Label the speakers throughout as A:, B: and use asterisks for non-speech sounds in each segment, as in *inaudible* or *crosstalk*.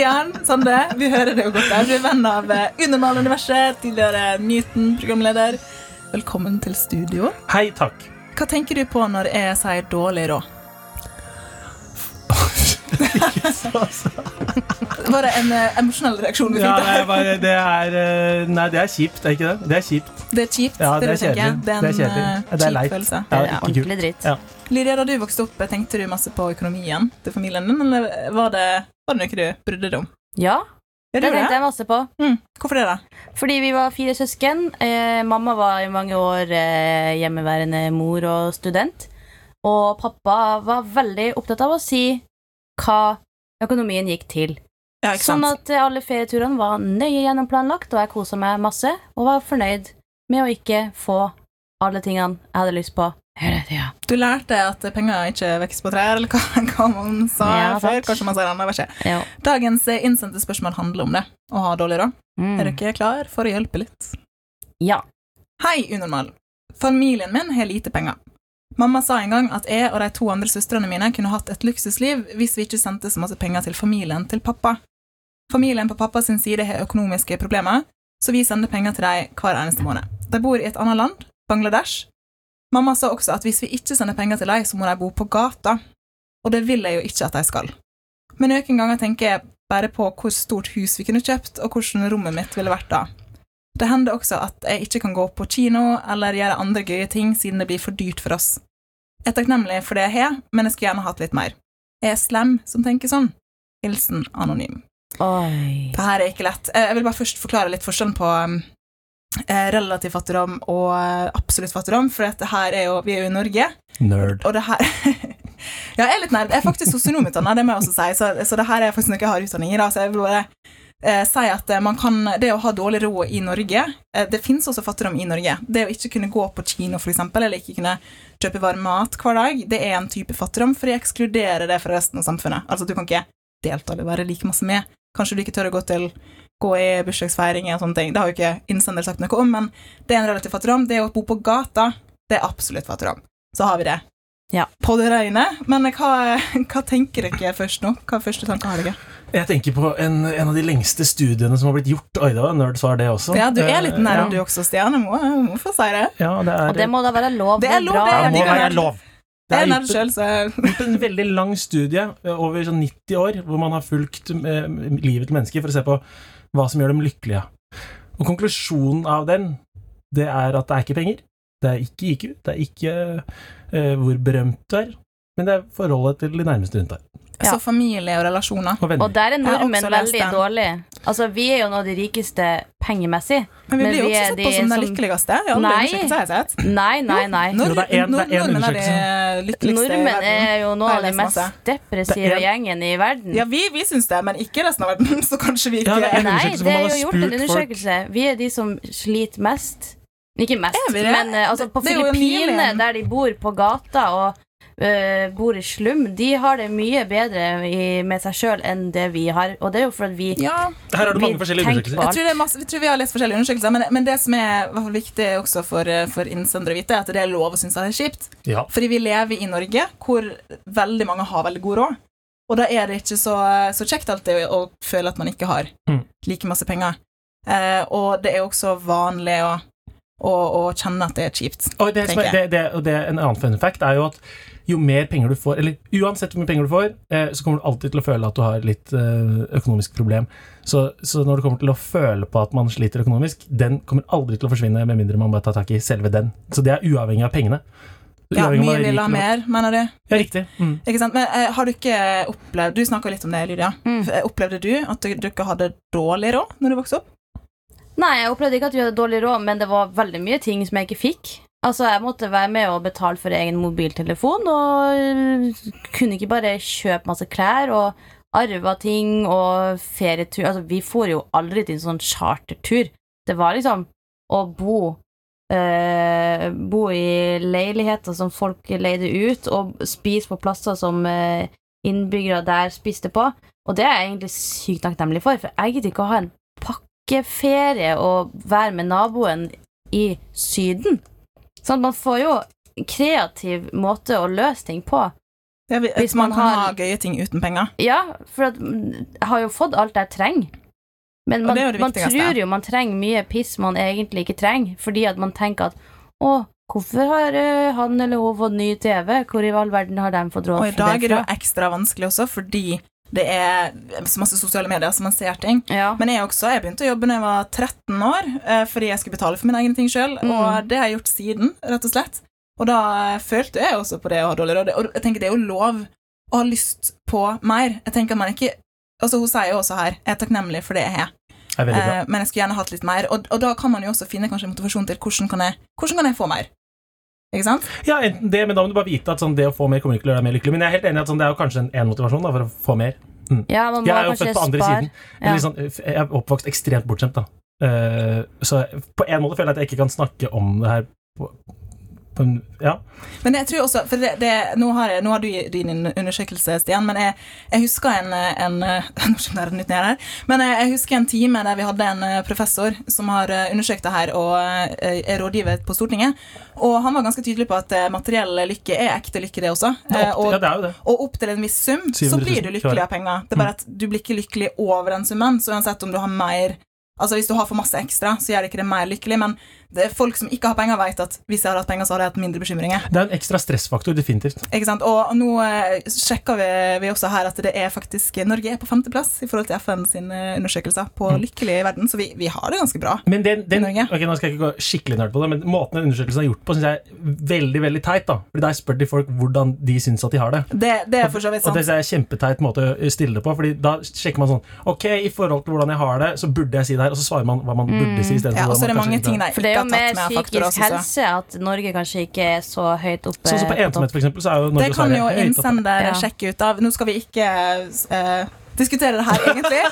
A: Stian Sande, vi hører det jo godt der. Du er venn av eh, Unormal-universet, tidligere Newton-programleder. Velkommen til studio.
B: Hei, takk.
A: Hva tenker du på når jeg sier dårlig råd? *laughs* *laughs* Var det en uh, emosjonell reaksjon vi
B: Ja, nei, bare, det er eh, Nei, det er kjipt, er ikke det? Det er kjipt.
A: Det er kjipt,
B: Ja,
A: det,
B: det er kjedelig.
A: Det er en
B: Det er
A: eh,
B: det er
A: kjip følelse.
B: Ja,
C: Det er ordentlig dritt.
B: Ja.
A: Lydia, da du vokste opp, tenkte du masse på økonomien til familien din, eller var det, var det noe du brydde deg om?
C: Ja, det,
A: det
C: tenkte jeg masse på.
A: Mm. Hvorfor det, da?
C: Fordi vi var fire søsken. Eh, mamma var i mange år eh, hjemmeværende mor og student. Og pappa var veldig opptatt av å si hva økonomien gikk til.
A: Ja,
C: Sånn at eh, alle ferieturene var nøye gjennomplanlagt, og jeg kosa meg masse og var fornøyd med å ikke få alle tingene jeg hadde lyst på hele tida.
A: Du lærte at penger ikke vokser på trær, eller hva, hva man sa
C: Ja,
A: før? Kanskje man sa det vet ikke.
C: Ja.
A: Dagens eh, innsendte spørsmål handler om det, å ha dårlig råd.
C: Mm.
A: Er dere klar for å hjelpe litt?
C: ja.
A: Hei, unormal. Familien min har lite penger. Mamma sa en gang at jeg og de to andre søstrene mine kunne hatt et luksusliv hvis vi ikke sendte så masse penger til familien til pappa. Familien på pappas side har økonomiske problemer, så vi sender penger til dem hver eneste måned. De bor i et annet land, Bangladesh. Mamma sa også at hvis vi ikke sender penger til dem, så må de bo på gata. Og det vil jeg jo ikke at de skal. Men noen ganger tenker jeg bare på hvor stort hus vi kunne kjøpt, og hvordan rommet mitt ville vært da. Det hender også at jeg ikke kan gå på kino eller gjøre andre gøye ting siden det blir for dyrt for oss. Jeg er takknemlig for det jeg har, men jeg skulle gjerne hatt litt mer. Jeg er slem som tenker sånn. Hilsen anonym.
C: Oi.
A: Det her er ikke lett. Eh, Jeg vil bare først forklare litt forskjellen på um, eh, relativ fattigdom og eh, absolutt fattigdom, for dette her er jo, vi er jo i Norge,
B: Nerd.
A: og det her *laughs* Ja, jeg er litt nerd. Jeg er faktisk sosionomutdanna, det må jeg også si, så, så det her er faktisk noe jeg har utdanning i. Da, så jeg vil bare eh, si at eh, man kan, det å ha dårlig råd i Norge eh, Det fins også fattigdom i Norge. Det å ikke kunne gå på kino, for eksempel, eller ikke kunne kjøpe varm mat hver dag, det er en type fattigdom, for jeg ekskluderer det fra resten av samfunnet. Altså, du kan ikke delta eller være like masse med. Kanskje du ikke tør å gå til gå i bursdagsfeiringer og sånne ting. Det har jo ikke innsender sagt noe om, men det er en relativ fattigdom. Det å bo på gata, det er absolutt fattigdom. Så har vi det.
C: Ja.
A: På det rene. Men hva, hva tenker dere først nå? Hva første tanker har dere?
B: Jeg tenker på en, en av de lengste studiene som har blitt gjort. Oi, det var svarer nerd svar, det også.
A: Ja, du er litt nær
B: ja.
A: du også, Stian. Jeg må, jeg må få si det.
B: Ja, det er,
C: Og det må da være lov.
A: Det er lov, det er
B: det må være lov. Det er
A: er
B: gjort,
A: selv, så
B: gjort en veldig lang studie eh, over sånn 90 år, hvor man har fulgt eh, livet til mennesker for å se på hva som gjør dem lykkelige. Og konklusjonen av den, det er at det er ikke penger. Det er ikke IQ, det er ikke eh, hvor berømt du er, men det er forholdet til de nærmeste rundt deg.
C: Ja.
A: Så familie og relasjoner.
B: Og.
C: Og der er nordmenn veldig dårlige. Altså, vi er jo noe av de rikeste pengemessig.
A: Men vi
C: Men
A: blir jo også sett på som
C: de
A: lykkeligste. Ja,
C: Nei. Nei, nei, nei.
A: Nordmenn er de lykkeligste
C: Nordmenn er jo noe av
A: de
C: den mest depressive gjengen i verden.
A: Ja, vi, vi syns det, men ikke resten av verden, *laughs* så kanskje vi ikke
B: Ja, det er
C: Nei, det er jo gjort en undersøkelse. Vi er de som sliter mest. Ikke mest, men eh, altså, på Filippinene, der de bor på gata og eh, bor i slum, de har det mye bedre i, med seg sjøl enn det vi har. Og det er jo fordi vi
A: Ja,
B: Her har du mange forskjellige
C: tenker
B: undersøkelser.
A: jeg tror, masse, jeg tror vi har lest forskjellige undersøkelser, men, men det som er hvert fall viktig også for, for innsendere å vite, er at det er lov å synes det er kjipt.
B: Ja.
A: Fordi vi lever i Norge, hvor veldig mange har veldig god råd. Og da er det ikke så, så kjekt alltid å, føle at man ikke har
B: Mm.
A: like masse penger. Eh, og det er også vanlig å, å, å kjenne at det er kjipt.
B: Og det, er, det, det, og det, en annen fun fact er jo at jo mer penger du får, eller uansett hvor mye penger du får, eh, så kommer du alltid til å føle at du har litt eh, økonomisk problem. Så, så når du kommer til å føle på at man sliter økonomisk, den kommer aldri til å forsvinne med mindre man bare tar tak i selve den. Så det er uavhengig av pengene.
A: Ja, mye vil ha mer, mener du?
B: Ja, riktig. Mm.
A: Ikke sant? Men eh, har du ikke opplevd Du snakka litt om det, Lydia.
C: Mm.
A: Opplevde du at du, du ikke hadde dårlig råd når du vokste opp?
C: Nei, jeg opplevde ikke at vi hadde dårlig råd, men det var veldig mye ting som jeg ikke fikk. Altså, Jeg måtte være med og betale for egen mobiltelefon, og kunne ikke bare kjøpe masse klær. Og, arva ting og ferietur Altså, vi for jo aldri til en sånn chartertur. Det var liksom å bo eh, Bo i leiligheter som folk leide ut, og spise på plasser som eh, innbyggere der spiste på. Og det er jeg egentlig sykt takknemlig for, for jeg gidder ikke å ha en pakkeferie og være med naboen i Syden. Sånn, man får jo kreativ måte å løse ting på.
A: Ja, er,
C: Hvis
A: man,
C: man
A: kan
C: har-
A: ha gøye ting uten penger.
C: Ja, for at, jeg har jo fått alt jeg trenger. Men man,
A: det det
C: man tror jo man trenger mye piss man egentlig ikke trenger, fordi at man tenker at å, hvorfor har eh, han eller hun fått ny TV? Hvor i all verden har de fått råd
A: Og i dag er
C: det
A: det jo ekstra vanskelig også, fordi det er så masse sosiale medier, så man ser ting.
C: Ja.
A: Men jeg også, jeg begynte å jobbe da jeg var 13 år, eh, fordi jeg skulle betale for mine egne ting sjøl,
C: Mm.
A: og det har jeg gjort siden, rett og slett. Og da eh, følte jeg også på det å ha dårlig råd. Og jeg tenker det er jo lov å ha lyst på mer. Jeg tenker man ikke Altså, hun sier jo også her jeg er takknemlig for det jeg har, eh, men jeg skulle gjerne hatt litt mer. Og, og da kan man jo også finne kanskje motivasjon til hvordan kan jeg, hvordan kan jeg få mer. Ikke sant?
B: Ja, enten det, men da må du bare vite at sånn, det å få mer kommer ikke til å gjøre deg mer lykkelig. Men jeg er helt enig i at sånn, det er jo kanskje en, en motivasjon da, for å få mer.
C: ja, man må
B: Jeg er jo født på andre
C: spar.
B: siden.
C: Ja.
B: Sånn, jeg er oppvokst ekstremt bortskjemt, da. Uh, så på en måte føler jeg at jeg ikke kan snakke om det her på en, Ja.
A: Men jeg tror også, for det, det, nå, har jeg, nå har du din undersøkelse, Stian, men jeg, jeg husker en, en *laughs* Nå skjønner jeg nytt ned her. Men jeg, jeg husker en time der vi hadde en eh, professor som har eh, undersøkt det her, og eh, er rådgiver på Stortinget. Og han var ganske tydelig på at materiell lykke er ekte lykke, det også.
B: Det opp,
A: og,
B: ja, det er jo det.
A: og opp til en viss sum, så blir du lykkelig av penger. Det er
B: Mm.
A: bare at du blir ikke lykkelig over den summen, så uansett om du har mer Altså Hvis du har for masse ekstra, så gjør det ikke det mer lykkelig, men det folk som ikke har penger, vet at hvis jeg hadde hatt penger, så hadde jeg hatt mindre bekymringer.
B: Det er en ekstra stressfaktor, definitivt.
A: Ikke sant? Og nå eh, sjekker vi, vi også her at det er faktisk Norge er på femteplass i forhold til FN sine undersøkelser på
B: Mm.
A: lykkelig verden, så vi, vi har det ganske bra.
B: Men den, den,
A: I Norge.
B: ok, Nå skal jeg ikke gå skikkelig nerd på det, men måten den undersøkelsen er gjort på, syns jeg er veldig veldig teit. da Fordi Der spør de folk hvordan de syns at de har det.
A: Det, det er for så vidt
B: Og det
A: sant.
B: synes jeg er en kjempeteit måte å stille det på. Fordi da sjekker man sånn Ok, i forhold til hvordan jeg har det, så burde jeg si det her. Og så svarer man hva man burde si. i stedet
A: Mm. Ja, og så er det mange ting der.
C: For det er jo
A: mer
C: psykisk helse at Norge kanskje ikke er så høyt oppe.
B: Sånn som på
C: på
B: ensomhet, for eksempel, så er jo Norge
A: Det
B: og
A: kan
B: Sverige
A: jo
B: høyt oppe.
A: innsender sjekke ut av. Nå skal vi ikke uh, diskutere det her, egentlig. *laughs*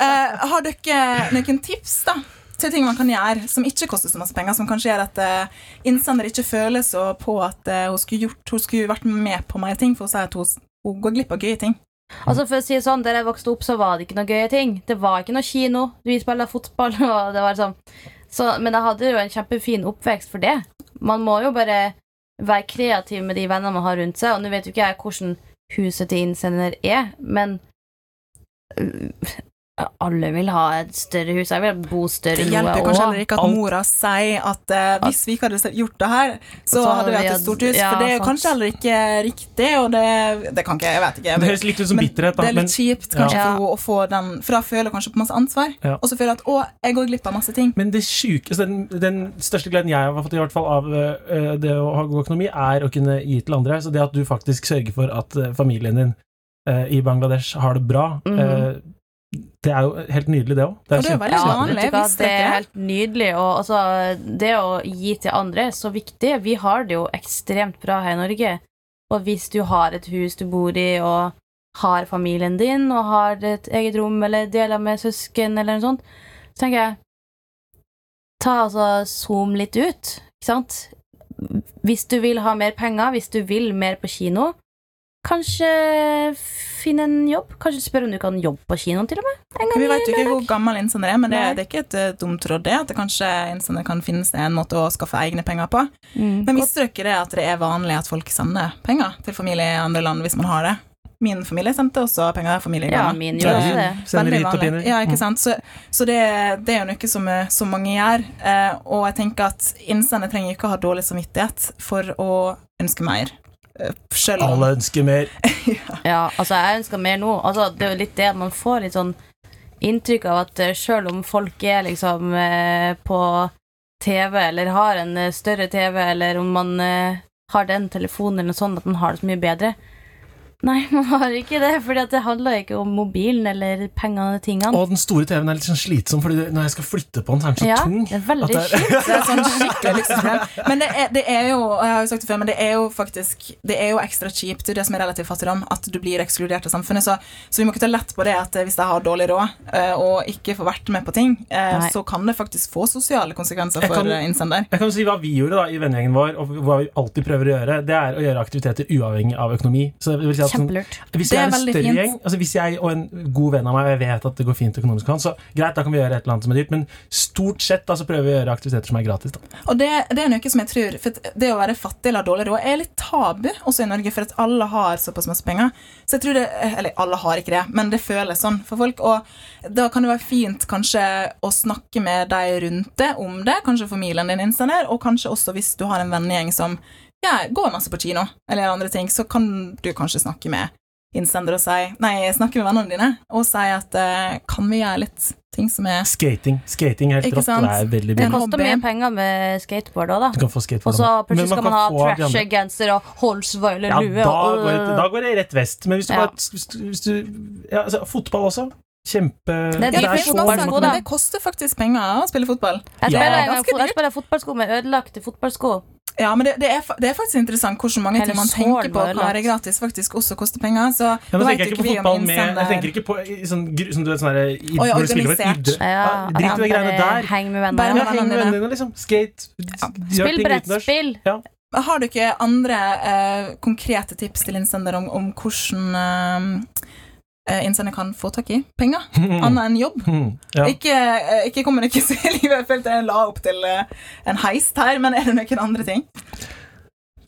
A: Eh, har dere noen tips da til ting man kan gjøre som ikke koster så masse penger, som kanskje gjør at uh, innsender ikke føler så på at uh, hun, skulle gjort, hun skulle vært med på mer ting, for å si at hun, hun går glipp av gøye ting?
C: Altså for å si det sånn, Der jeg vokste opp, så var det ikke noe gøye ting. Det var ikke noe kino. Vi spilte fotball, *laughs* og det var sånn så, Men jeg hadde jo en kjempefin oppvekst for det. Man må jo bare være kreativ med de vennene man har rundt seg. Og nå vet jo ikke jeg hvordan huset til innsender er, men alle vil ha et større hus. Jeg vil bo større
A: Det hjelper kanskje heller ikke at
B: Alt-
A: mora sier at uh, hvis vi ikke hadde gjort det her, så,
C: Så
A: hadde vi hatt et stort hus.
C: ja,
A: for det er jo
C: sant.
A: kanskje heller ikke riktig, og det, det kan ikke Jeg vet ikke.
B: Det høres litt ut som bitterhet, da.
A: det er litt kjipt kanskje
C: Ja.
A: for å få den For da føler hun kanskje på masse ansvar,
B: Ja.
A: og så føler hun at 'å, jeg går glipp av masse ting'.
B: Men det syke, den, den største gleden jeg har fått i hvert fall av uh, det å ha god økonomi, er å kunne gi til andre. Så det at du faktisk sørger for at øh, familien din uh, i Bangladesh har det bra,
C: Mhm.
B: øh, det er jo helt nydelig, det òg.
A: Og det er veldig
C: Ja,
A: vanlig,
C: det er helt nydelig. Og altså, det å gi til andre er så viktig. Vi har det jo ekstremt bra her i Norge. Og hvis du har et hus du bor i, og har familien din, og har et eget rom, eller deler med søsken, eller noe sånt, så tenker jeg Ta altså Zoom litt ut, ikke sant? Hvis du vil ha mer penger, hvis du vil mer på kino, kanskje finne en jobb? Kanskje spørre om du kan jobbe på kinoen, til og med? En gang
A: Vi vet jo ikke hvor gammel innsender er, men det, det er ikke et eh, dumt råd, det. At det kanskje innsender kan finnes en måte å skaffe egne penger på.
C: Mm.
A: Men visste dere ikke det at det er vanlig at folk sender penger til familie i andre land hvis man har det? Min familie sendte også penger til familie
C: Ja, min
B: er
C: også
B: det-
A: Veldig vanlig. Ja, ikke
B: Mm.
A: sant? Så, så det, det er jo noe som, eh, som mange gjør. Eh, og jeg tenker at innsender trenger ikke å ha dårlig samvittighet for å ønske mer. Eh, Selv om
B: Alle ønsker mer. *laughs*
C: Ja, altså, jeg ønsker mer nå. Altså, det er jo litt det man får litt sånn inntrykk av at eh, selv om folk er liksom eh, på TV, eller har en større TV, eller om man har den telefonen eller noe sånt, at man har det så mye bedre. Nei, *laughs* man har ikke det, for det handler ikke om mobilen eller pengene og tingene.
B: Og den store TV-en er litt sånn slitsom, Fordi når jeg skal flytte på den, så er den så
C: ja,
B: tung.
C: det er veldig
B: det er-. *laughs*
A: Det er sånn skikkelig liksom. Men det er, det er jo og jeg har jo sagt det før, men det er jo faktisk Det er jo ekstra kjipt, det som er relativ fattigdom, at du blir ekskludert av samfunnet. Så, så vi må ikke ta lett på det at eh, hvis jeg har dårlig råd eh, og ikke får vært med på ting, eh,
C: Nei.
A: så kan det faktisk få sosiale konsekvenser
B: Jeg
A: for
B: kan-
A: eh, innsender.
B: Jeg kan si hva vi gjorde da i vennegjengen vår, og hva vi alltid prøver å gjøre. Det er å gjøre aktiviteter uavhengig av økonomi. Så det vil si at sånn,
C: Kjempelurt.
B: Hvis
A: Det er
B: er en større
A: fint.
B: gjeng, altså hvis jeg og en god venn av meg og jeg vet at det går fint økonomisk, med han, så greit, da kan vi gjøre et eller annet som er dyrt, men stort sett da så prøver vi å gjøre aktiviteter som er gratis. da.
A: Og det, det er noe som jeg tror For det å være fattig eller dårlig råd er litt tabu også i Norge, for at alle har såpass masse penger. Så jeg tror det Eller alle har ikke det, men det føles sånn for folk. Og da kan det være fint kanskje å snakke med de rundt det om det, kanskje familien din innsender, og kanskje også hvis du har en vennegjeng som ja, går masse på kino eller andre ting, så kan du kanskje snakke med innsender og si Nei, snakke med vennene dine og si at uh, kan vi gjøre litt ting som er
B: Skating Skating er helt rått, det er veldig
C: Det koster mye penger med skateboard òg, da.
B: Du kan få skateboard.
C: Og så plutselig skal man ha trashy-genser og Holsweiler
B: Ja,
C: lue.
B: da
C: og,
B: går, det, da går det rett vest. Men hvis du
C: Ja.
B: bare hvis du, hvis du, ja, altså, Fotball også. Kjempe
C: Det
A: det, det,
C: fotball,
A: det koster faktisk penger å spille fotball.
C: Jeg spiller, ja. jeg spiller fotballsko med ødelagte fotballsko.
A: Ja, men det, det, er, det er faktisk interessant hvordan mange ting man tenker på være gratis, faktisk også koster penger. Så
B: Ja,
A: men vet
B: ikke på
A: vi om innsender-
B: Jeg tenker ikke på i sånn, som du vet, sånn du spiller på
A: organisert.
B: idrett-
C: Ja,
B: Ja, Drit i de greiene der.
C: Heng med vennene.
B: Ja,
A: med
B: heng med
A: vennene
B: dine, liksom. Skate.
C: Spill brettspill. Ja.
A: Har du ikke andre eh, konkrete tips til innsender om, om hvordan eh, innsender kan få tak i penger? *laughs* Annet enn jobb?
B: Mm, ja.
A: Ikke, eh, ikke kommer det ikke så i livet. Jeg følte jeg la opp til eh, en heist her, men er det noen andre ting?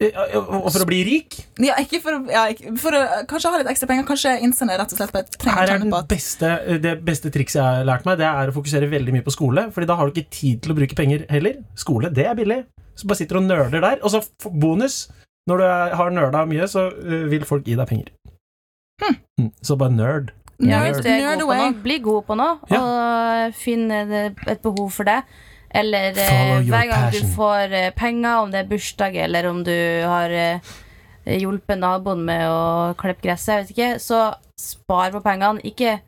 B: Og for å bli rik
A: Ja, for, ja, for å kanskje ha litt ekstra penger. Kanskje innsende rett og slett bare trenger
B: Her er beste, Det beste trikset jeg har lært meg, Det er å fokusere veldig mye på skole. Fordi da har du ikke tid til å bruke penger heller. Skole, det er billig. Så bare sitter og nerder der. Og så bonus Når du har nerda mye, så vil folk gi deg penger. Mm, så bare nerd.
C: Ja,
A: nerd,
C: hvis du er
A: nerd away.
C: bli god på noe, og finn et behov for det. Eller eh, hver gang
B: passion.
C: du får eh, penger, om det er bursdag, eller om du har eh, hjulpet naboen med å klippe gresset, jeg vet ikke, så spar på pengene. Ikke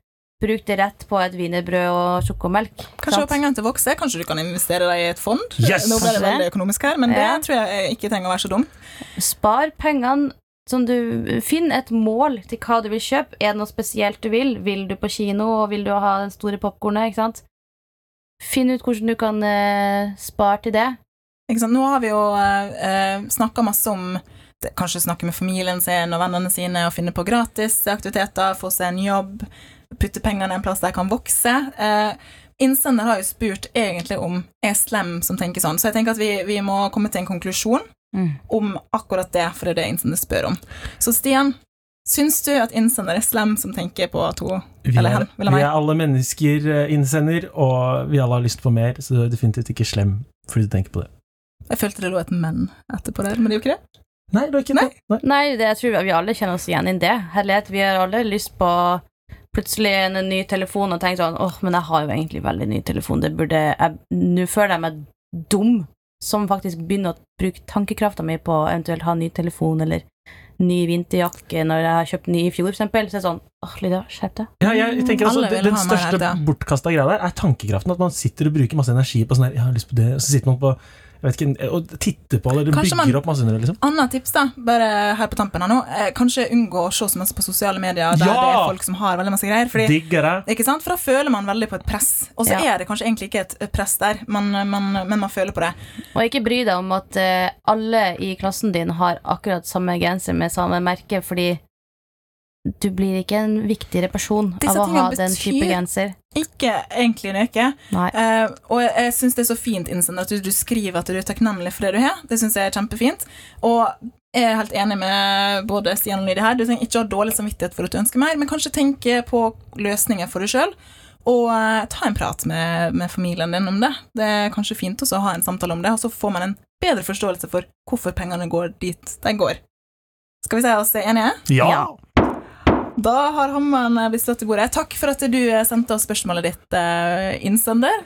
C: bruk det rett på et wienerbrød og sjokomelk.
A: Kanskje
C: sant?
A: pengene til vokser. Kanskje du kan investere deg i et fond?
B: Yes!
A: Nå ble det veldig økonomisk her, men
C: Ja.
A: det tror jeg ikke trenger å være så dumt.
C: Spar pengene som du Finn et mål til hva du vil kjøpe. Er det noe spesielt du vil? Vil du på kino, og vil du ha den store popkornet? Ikke sant? Finn ut hvordan du kan eh, spare til det.
A: Ikke sant? Nå har vi jo eh, snakka masse om kanskje snakke med familien sin og vennene sine og finne på gratis aktiviteter, få seg en jobb, putte pengene en plass der jeg kan vokse. Eh, innsender har jo spurt egentlig om er slem som tenker sånn, så jeg tenker at vi, vi må komme til en konklusjon om akkurat det, for det er det innsender spør om. Så Stian, syns du at innsender er slem som tenker på at hun
B: Vi
A: Eller
B: er,
A: han, vil ha
B: vi er alle mennesker eh, innsender, og vi alle har lyst på mer, så du er definitivt ikke slem fordi du tenker på det.
A: Jeg følte det lå et men etterpå der, men det er jo ikke det.
B: Nei, det er ikke
A: Nei.
B: det. Nei.
C: Nei, det, jeg tror vi alle kjenner oss igjen i det. Herlighet, vi har alle lyst på plutselig en ny telefon og tenkt sånn åh, men jeg har jo egentlig veldig ny telefon, det burde jeg Nå føler jeg meg dum som faktisk begynner å bruke tankekrafta mi på å eventuelt ha ny telefon eller ny vinterjakke når jeg har kjøpt ny i fjor, for eksempel. Så er det sånn åh, Lydia, skjerp deg.
B: Ja, jeg tenker altså,
A: Alle
B: Den største bortkasta greia der er tankekraften. At man sitter og bruker masse energi på sånn her, jeg har lyst på det, og så sitter man på jeg vet ikke, og titte på det, Det
A: Kanskje
B: bygger
A: man-
B: opp masse under det, liksom.
A: Annet tips, da, bare her på tampen her nå. Eh, kanskje unngå å se så masse på sosiale medier der
B: Ja!
A: det er folk som har veldig masse greier. Fordi,
B: Digger det.
A: ikke sant? For da føler man veldig på et press. Og så
C: Ja.
A: er det kanskje egentlig ikke et et press der, men, men, men man føler på det.
C: Og ikke bry deg om at eh, alle i klassen din har akkurat samme genser med samme merke, fordi du blir ikke en viktigere person
A: Disse
C: av å ha den type
A: betyr-
C: genser.
A: Ikke egentlig noe. Eh, og jeg, jeg syns det er så fint at du, du skriver at du er takknemlig for det du har. Det syns jeg er kjempefint. Og jeg er helt enig med både Stian og Lydia her. Du trenger ikke ha dårlig samvittighet for at du ønsker mer, men kanskje tenke på løsninger for deg sjøl. Og eh, ta en prat med, med familien din om det. Det er kanskje fint også å ha en samtale om det, og så får man en bedre forståelse for hvorfor pengene går dit de går. Skal vi si oss enige?
B: Ja!
C: Ja.
A: Da har hammeren eh, blitt støtt i bordet. Takk for at du eh, sendte oss spørsmålet ditt, eh, innsender.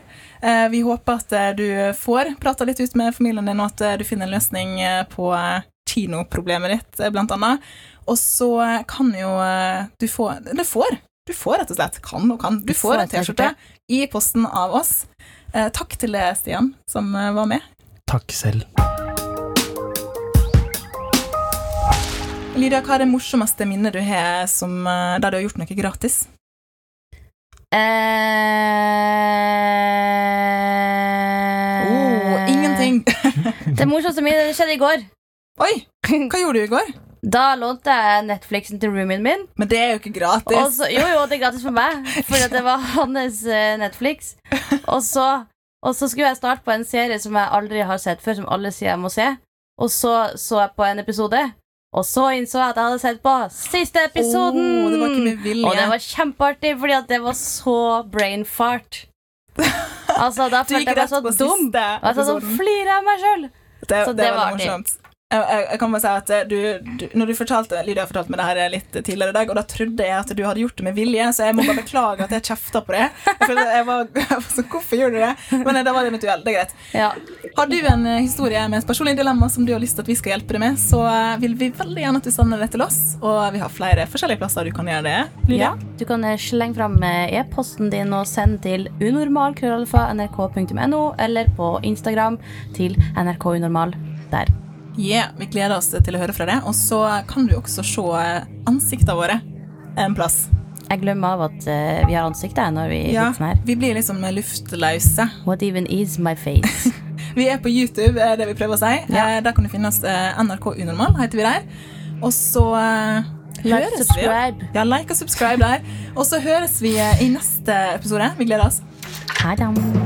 A: Vi håper at du får prata litt ut med familien din, og at du finner en løsning på, kinoproblemet ditt, blant annet. Og så kan jo du få Du får, du får rett og slett, kan og kan, du får en T-skjorte i posten av oss. Takk til deg, Stian, som var med.
B: Takk selv.
A: Lydia, hva er det morsomste minnet du har som, eh, der du har gjort noe gratis?
C: Eh,
A: Oh, ingenting. *laughs*
C: Det morsomste minnet skjedde i går.
A: Oi, hva gjorde du i går?
C: Da lånte jeg Netflixen til roomien min.
A: Men det er jo ikke gratis.
C: så, jo, jo, det er gratis for meg, for det var *laughs* hans eh, Netflix. Og så, og så skulle jeg starte på en serie som jeg aldri har sett før, som alle sier jeg må se. Og så så jeg på en episode, og så innså jeg at jeg hadde sett på siste episoden!
A: Oh, det var ikke med vilje.
C: Og det var kjempeartig, fordi at det var så brain fart. *laughs* Altså, da følte jeg meg så dum. Og jeg og
A: episoden.
C: av meg sjøl.
A: Det,
C: Så
A: det,
C: det
A: var
C: var
A: morsomt. Jeg, jeg, kan bare si at eh, du, du, når du fortalte Lydia fortalte meg det her litt tidligere i dag, og da trodde jeg at du hadde gjort det med vilje, så jeg må bare beklage at jeg kjefta på det. Jeg *laughs* jeg var, så Hvorfor gjorde du det? Men eh, da var det en uhell. Det er greit.
C: Ja.
A: Har du en eh, historie med et personlig dilemma som du har lyst til at vi skal hjelpe deg med, så eh, vil vi veldig gjerne at du sender det til oss, og vi har flere forskjellige plasser du kan gjøre det. Lydia?
C: Ja, du kan eh, slenge fram eh, e-posten din og sende til unormal.nrk.no eller på Instagram til nrkunormal. Der.
A: Yeah, vi gleder oss til å høre fra deg, og så kan du også se eh, ansiktene våre en plass.
C: Jeg glemmer av at uh, vi har ansikter når vi
A: Ja,
C: sånn her.
A: vi blir liksom luftløse.
C: What even is my face? *laughs*
A: Vi er på YouTube, er det vi prøver å si.
C: Ja.
A: Eh, Der kan du finne oss NRK Unormal, heter vi der. Og så uh,
C: Like,
A: vi.
C: subscribe.
A: Ja, like og subscribe der. Og så høres vi i neste episode. Vi gleder oss.
C: Ha det.